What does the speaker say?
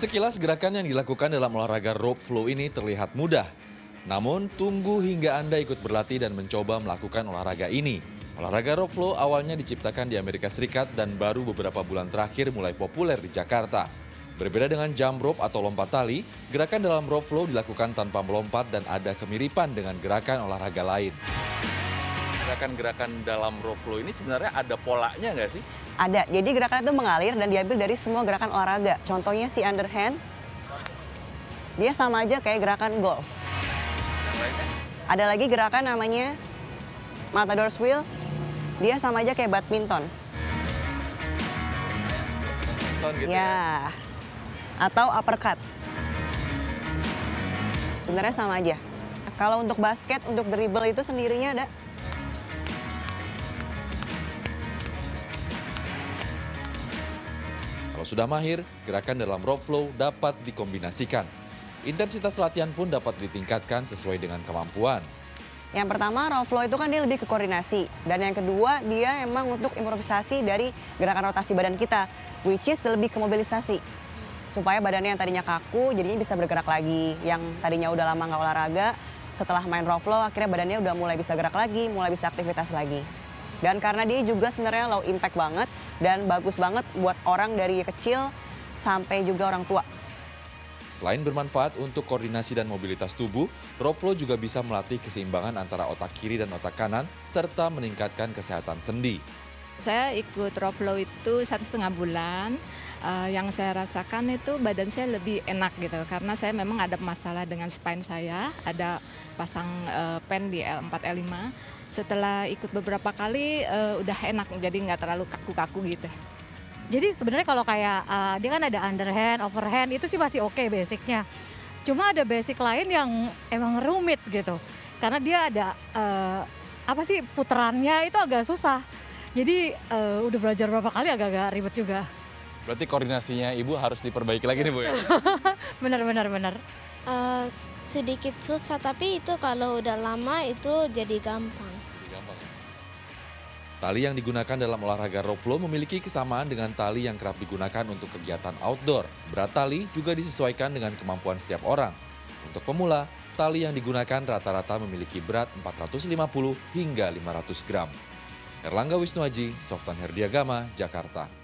Sekilas gerakan yang dilakukan dalam olahraga rope flow ini terlihat mudah. Namun tunggu hingga Anda ikut berlatih dan mencoba melakukan olahraga ini. Olahraga rope flow awalnya diciptakan di Amerika Serikat dan baru beberapa bulan terakhir mulai populer di Jakarta. Berbeda dengan jump rope atau lompat tali, gerakan dalam rope flow dilakukan tanpa melompat dan ada kemiripan dengan gerakan olahraga lain. Gerakan-gerakan dalam rope flow ini sebenarnya ada polanya nggak sih? Ada, jadi gerakan itu mengalir dan diambil dari semua gerakan olahraga. Contohnya si underhand, dia sama aja kayak gerakan golf. Ada lagi gerakan namanya matador's wheel, dia sama aja kayak badminton. Nonton gitu ya. Atau uppercut. Sebenarnya sama aja. Kalau untuk basket, untuk dribble itu sendirinya ada Kalau sudah mahir, gerakan dalam rope flow dapat dikombinasikan. Intensitas latihan pun dapat ditingkatkan sesuai dengan kemampuan. Yang pertama, raw flow itu kan dia lebih ke koordinasi. Dan yang kedua, dia emang untuk improvisasi dari gerakan rotasi badan kita. Which is lebih ke mobilisasi. Supaya badannya yang tadinya kaku, jadinya bisa bergerak lagi. Yang tadinya udah lama nggak olahraga, setelah main raw flow, akhirnya badannya udah mulai bisa gerak lagi, mulai bisa aktivitas lagi. Dan karena dia juga sebenarnya low impact banget dan bagus banget buat orang dari kecil sampai juga orang tua. Selain bermanfaat untuk koordinasi dan mobilitas tubuh, rope flow juga bisa melatih keseimbangan antara otak kiri dan otak kanan, serta meningkatkan kesehatan sendi. Saya ikut rope flow itu satu setengah bulan. Uh, yang saya rasakan itu badan saya lebih enak gitu karena saya memang ada masalah dengan spine saya, ada pasang uh, pen di L4 L5. Setelah ikut beberapa kali uh, udah enak jadi nggak terlalu kaku-kaku gitu. Jadi sebenarnya kalau kayak uh, dia kan ada underhand, overhand itu sih masih oke okay basicnya. Cuma ada basic lain yang emang rumit gitu. Karena dia ada uh, apa sih puterannya itu agak susah. Jadi uh, udah belajar berapa kali agak-agak ribet juga. Berarti koordinasinya ibu harus diperbaiki lagi nih bu ya? benar benar benar. Uh, sedikit susah tapi itu kalau udah lama itu jadi gampang. Gampang ya? Tali yang digunakan dalam olahraga rope flow memiliki kesamaan dengan tali yang kerap digunakan untuk kegiatan outdoor. Berat tali juga disesuaikan dengan kemampuan setiap orang. Untuk pemula, tali yang digunakan rata-rata memiliki berat 450 hingga 500 gram. Erlangga Wisnuaji, Softan Herdiagama, Jakarta.